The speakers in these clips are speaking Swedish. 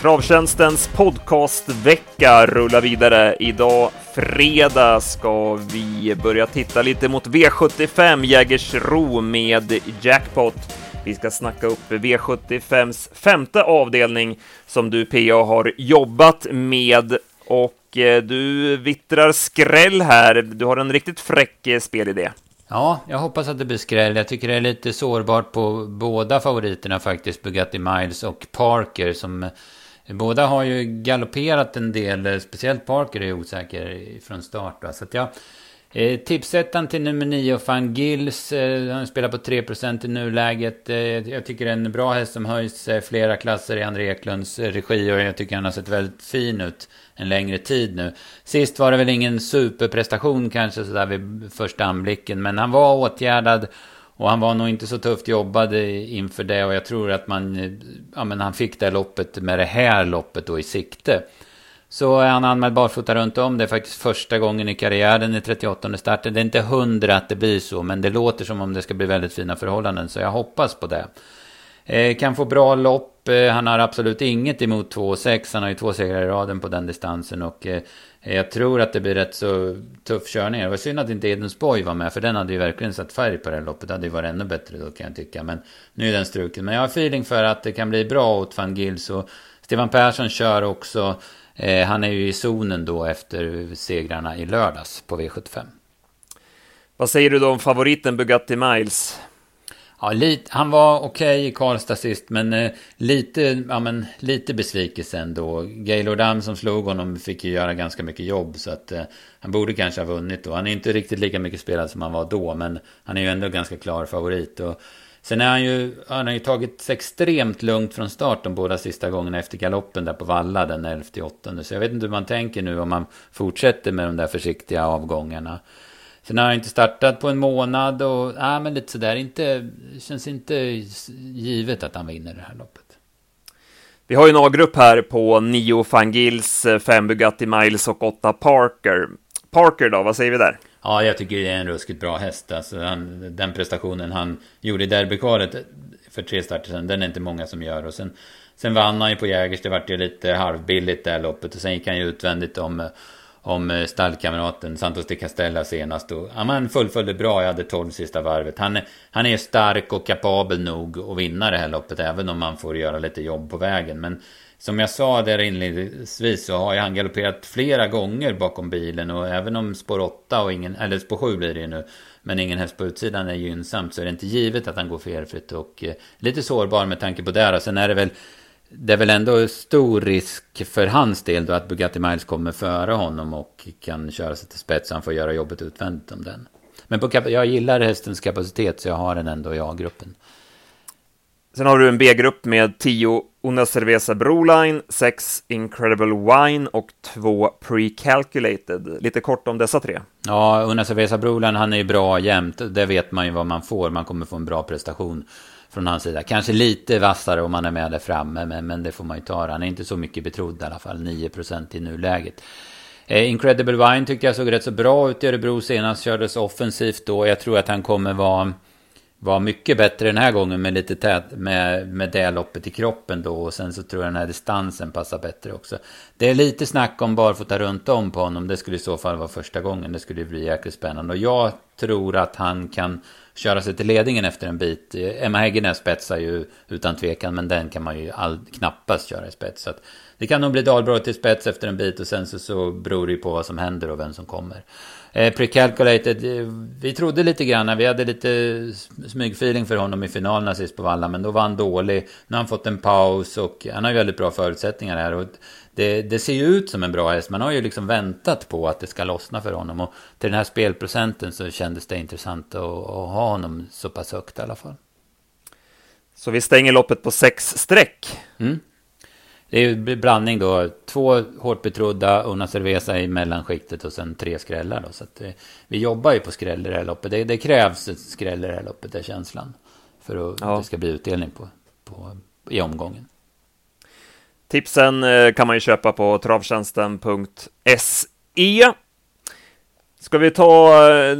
Travtjänstens podcastvecka rullar vidare. Idag fredag ska vi börja titta lite mot V75 Jägersro med Jackpot. Vi ska snacka upp V75s femte avdelning som du PA har jobbat med och eh, du vittrar skräll här. Du har en riktigt fräck eh, spelidé. Ja, jag hoppas att det blir skräll. Jag tycker det är lite sårbart på båda favoriterna faktiskt, Bugatti Miles och Parker som Båda har ju galopperat en del, eh, speciellt Parker är osäker från start. Va? Så att jag, eh, tipsettan till nummer 9, Van Gills, eh, han spelar på 3% i nuläget. Eh, jag tycker det är en bra häst som höjs eh, flera klasser i André Eklunds eh, regi och jag tycker han har sett väldigt fin ut en längre tid nu. Sist var det väl ingen superprestation kanske sådär vid första anblicken, men han var åtgärdad och han var nog inte så tufft jobbad inför det och jag tror att man, ja men han fick det loppet med det här loppet då i sikte. Så är han anmäld barfota runt om. Det är faktiskt första gången i karriären i 38 starten. Det är inte hundra att det blir så, men det låter som om det ska bli väldigt fina förhållanden. Så jag hoppas på det. Eh, kan få bra lopp. Eh, han har absolut inget emot 2,6. Han har ju två segrar i raden på den distansen. Och eh, Eh, jag tror att det blir rätt så tuff körning. Det var synd att inte Edensborg var med. För den hade ju verkligen satt färg på det här loppet. Det hade ju varit ännu bättre då kan jag tycka. Men nu är den struken. Men jag har feeling för att det kan bli bra åt van Gils. Och Stefan Persson kör också. Eh, han är ju i zonen då efter segrarna i lördags på V75. Vad säger du då om favoriten Bugatti Miles? Ja, lite, han var okej okay i Karlstad sist, men eh, lite, ja, men, lite besvikelse ändå. Gaylord Am som slog honom fick ju göra ganska mycket jobb, så att eh, han borde kanske ha vunnit då. Han är inte riktigt lika mycket spelad som han var då, men han är ju ändå ganska klar favorit. Och, sen är han ju, han har ju tagit extremt lugnt från start de båda sista gångerna efter galoppen där på Valla den 11-8. Så jag vet inte hur man tänker nu om man fortsätter med de där försiktiga avgångarna. Sen har han inte startat på en månad och ja, men lite sådär. Inte, känns inte givet att han vinner det här loppet. Vi har ju en A-grupp här på 9 Fangils, 5 Bugatti Miles och 8 Parker. Parker då, vad säger vi där? Ja, jag tycker det är en ruskigt bra häst. Alltså, han, den prestationen han gjorde i derbykvalet för tre starter sedan, den är inte många som gör. Och sen, sen vann han ju på Jägers, det vart ju lite halvbilligt det här loppet. Och sen gick han ju utvändigt om om eh, stallkamraten Santos de Castella senast. Och, ja, man fullföljde bra, jag hade 12 sista varvet. Han, han är stark och kapabel nog att vinna det här loppet, även om man får göra lite jobb på vägen. Men som jag sa där inledningsvis så har han galopperat flera gånger bakom bilen och även om spår 8 och ingen, eller spår 7 blir det ju nu, men ingen häst på utsidan är gynnsamt så är det inte givet att han går felfritt och eh, lite sårbar med tanke på det. Och sen är det väl det är väl ändå stor risk för hans del då att Bugatti Miles kommer före honom och kan köra sig till spets. Han får göra jobbet utvändigt om den. Men på, jag gillar hästens kapacitet så jag har den ändå i A-gruppen. Sen har du en B-grupp med 10 Una Cerveza Broline, 6 Incredible Wine och 2 Precalculated. Lite kort om dessa tre. Ja, Una Cerveza Broline, han är ju bra jämt. Det vet man ju vad man får. Man kommer få en bra prestation från hans sida. Kanske lite vassare om man är med där framme, men, men det får man ju ta. Han är inte så mycket betrodd i alla fall, 9% i nuläget. Eh, Incredible Wine tyckte jag såg rätt så bra ut i Örebro senast, kördes offensivt då. Jag tror att han kommer vara var mycket bättre den här gången med lite tät, med, med det loppet i kroppen då. Och sen så tror jag den här distansen passar bättre också. Det är lite snack om barfota runt om på honom. Det skulle i så fall vara första gången. Det skulle bli jäkligt spännande. Och jag tror att han kan köra sig till ledningen efter en bit. Emma Häggenäs spetsar ju utan tvekan, men den kan man ju all, knappast köra i spets. Så det kan nog bli dalbra till spets efter en bit och sen så, så beror det ju på vad som händer och vem som kommer. Eh, Precalculated, eh, vi trodde lite grann, vi hade lite smygfeeling för honom i finalerna sist på Valla, men då var han dålig. Nu har han fått en paus och han har ju väldigt bra förutsättningar här. Och det, det, ser ju ut som en bra häst. Man har ju liksom väntat på att det ska lossna för honom. Och till den här spelprocenten så kändes det intressant att, att ha honom så pass högt i alla fall. Så vi stänger loppet på sex streck. Mm. Det är ju blandning då. Två hårt betrodda, Una Cerveza i mellanskiktet och sen tre skrällar då. Så det, vi jobbar ju på skräll i det här loppet. Det, det krävs ett skräll i det här loppet, är känslan. För att ja. det ska bli utdelning på, på, i omgången. Tipsen eh, kan man ju köpa på travtjänsten.se. Ska vi ta, eh,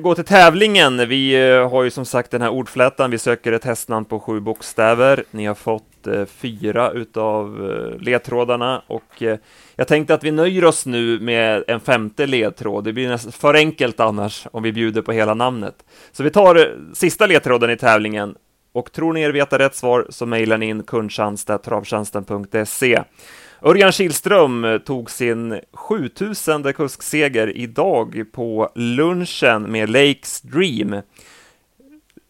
gå till tävlingen? Vi eh, har ju som sagt den här ordflätan. Vi söker ett hästnamn på sju bokstäver. Ni har fått eh, Eh, fyra utav eh, ledtrådarna och eh, jag tänkte att vi nöjer oss nu med en femte ledtråd. Det blir nästan för enkelt annars om vi bjuder på hela namnet. Så vi tar sista ledtråden i tävlingen och tror ni er veta rätt svar så mejlar ni in kundtjänst.travtjänsten.se. Örjan Kihlström tog sin 7000 kuskseger idag på lunchen med Lakes Dream.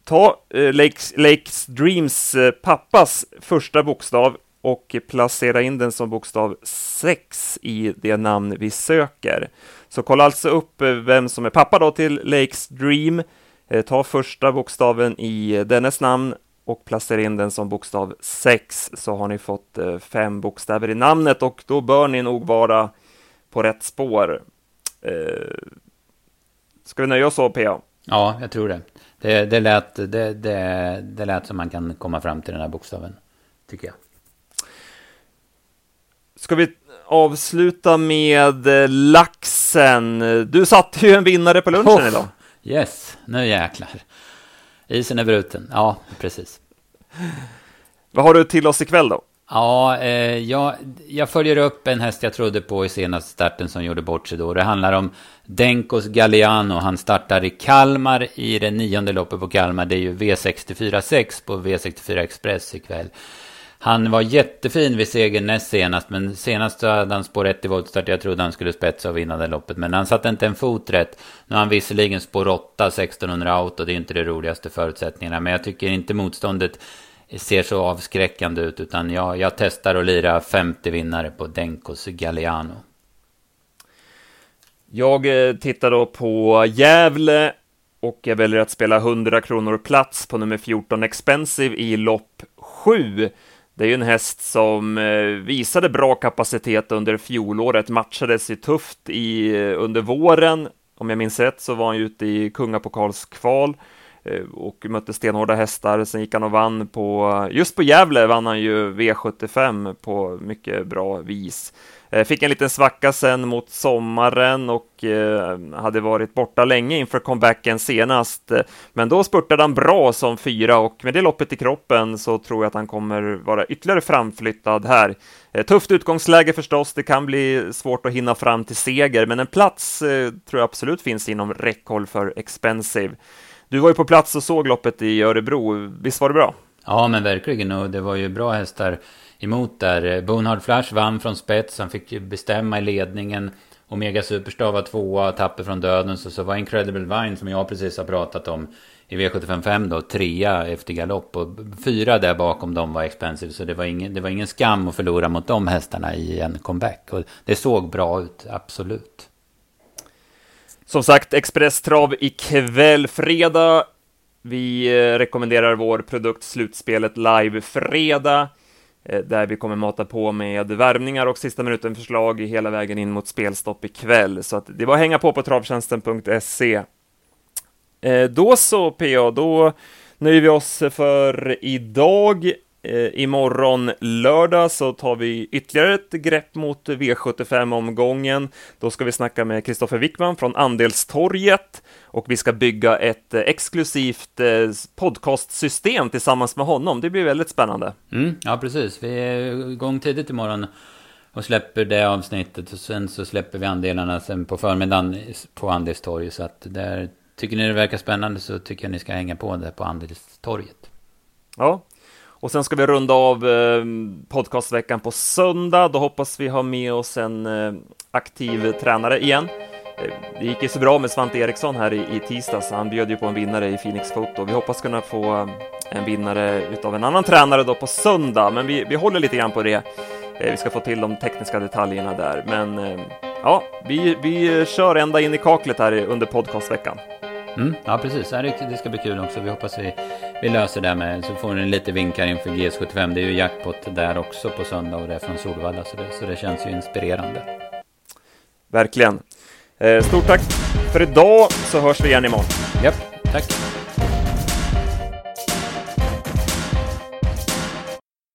Ta eh, Lakes, Lakes Dreams eh, pappas första bokstav och placera in den som bokstav 6 i det namn vi söker. Så kolla alltså upp eh, vem som är pappa då till Lakes Dream. Eh, ta första bokstaven i eh, dennes namn och placera in den som bokstav 6 så har ni fått fem bokstäver i namnet och då bör ni nog vara på rätt spår. Ska vi nöja oss så, PA? Ja, jag tror det. Det, det, lät, det, det, det lät som man kan komma fram till den här bokstaven, tycker jag. Ska vi avsluta med eh, laxen? Du satte ju en vinnare på lunchen oh, idag. Yes, nu jäklar. Isen är bruten. Ja, precis. Vad har du till oss ikväll då? Ja, eh, jag, jag följer upp en häst jag trodde på i senaste starten som gjorde bort sig då. Det handlar om Denkos Galliano. Han startar i Kalmar i det nionde loppet på Kalmar. Det är ju V64 6 på V64 Express ikväll. Han var jättefin vid segern näst senast, men senast så hade han spår 1 i voltstart. Jag trodde han skulle spetsa och vinna det loppet, men han satte inte en fot rätt. Nu har han visserligen spår 8, 1600 out och det är inte de roligaste förutsättningarna, men jag tycker inte motståndet ser så avskräckande ut, utan jag, jag testar att lira 50 vinnare på Denkos Galliano. Jag eh, tittar då på Gävle och jag väljer att spela 100 kronor plats på nummer 14 Expensive i lopp 7. Det är ju en häst som eh, visade bra kapacitet under fjolåret, matchades ju tufft i, eh, under våren. Om jag minns rätt så var han ju ute i kungapokalskval Eh, och mötte stenhårda hästar. Sen gick han och vann på, just på Gävle vann han ju V75 på mycket bra vis. Eh, fick en liten svacka sen mot sommaren och eh, hade varit borta länge inför comebacken senast. Men då spurtade han bra som fyra och med det loppet i kroppen så tror jag att han kommer vara ytterligare framflyttad här. Tufft utgångsläge förstås, det kan bli svårt att hinna fram till seger, men en plats tror jag absolut finns inom räckhåll för Expensive. Du var ju på plats och såg loppet i Örebro, visst var det bra? Ja, men verkligen, och det var ju bra hästar emot där. Bonhard Flash vann från spets, han fick ju bestämma i ledningen. Omega Superstar var tvåa, tapper från döden. Så, så var Incredible Vine, som jag precis har pratat om, i V755 då, trea efter galopp. Och fyra där bakom dem var expensive. Så det var, ingen, det var ingen skam att förlora mot de hästarna i en comeback. Och det såg bra ut, absolut. Som sagt, Express-trav ikväll, fredag. Vi eh, rekommenderar vår produkt Slutspelet live fredag. Eh, där vi kommer mata på med värmningar och sista minuten-förslag hela vägen in mot spelstopp ikväll. Så att det var att hänga på på travtjänsten.se. Eh, då så, PA, då nöjer vi oss för idag. Eh, imorgon lördag så tar vi ytterligare ett grepp mot V75-omgången. Då ska vi snacka med Kristoffer Wickman från Andelstorget och vi ska bygga ett exklusivt eh, podcastsystem tillsammans med honom. Det blir väldigt spännande. Mm, ja, precis. Vi är igång tidigt imorgon och släpper det avsnittet och sen så släpper vi andelarna sen på förmiddagen på Andelstorget. Så att där, tycker ni det verkar spännande så tycker jag ni ska hänga på det på Andelstorget. Ja, och sen ska vi runda av eh, podcastveckan på söndag. Då hoppas vi ha med oss en eh, aktiv tränare igen. Eh, det gick ju så bra med Svante Eriksson här i, i tisdags. Han bjöd ju på en vinnare i Phoenix Foto. Vi hoppas kunna få eh, en vinnare utav en annan tränare då på söndag, men vi, vi håller lite grann på det. Eh, vi ska få till de tekniska detaljerna där, men eh, ja, vi, vi kör ända in i kaklet här under podcastveckan. Mm, ja, precis. Det ska bli kul också. Vi hoppas vi, vi löser det med. Så får ni lite vinkar inför GS75. Det är ju jackpot där också på söndag och det är från Solvalla. Så det, så det känns ju inspirerande. Verkligen. Eh, stort tack för idag så hörs vi igen imorgon. Japp, tack.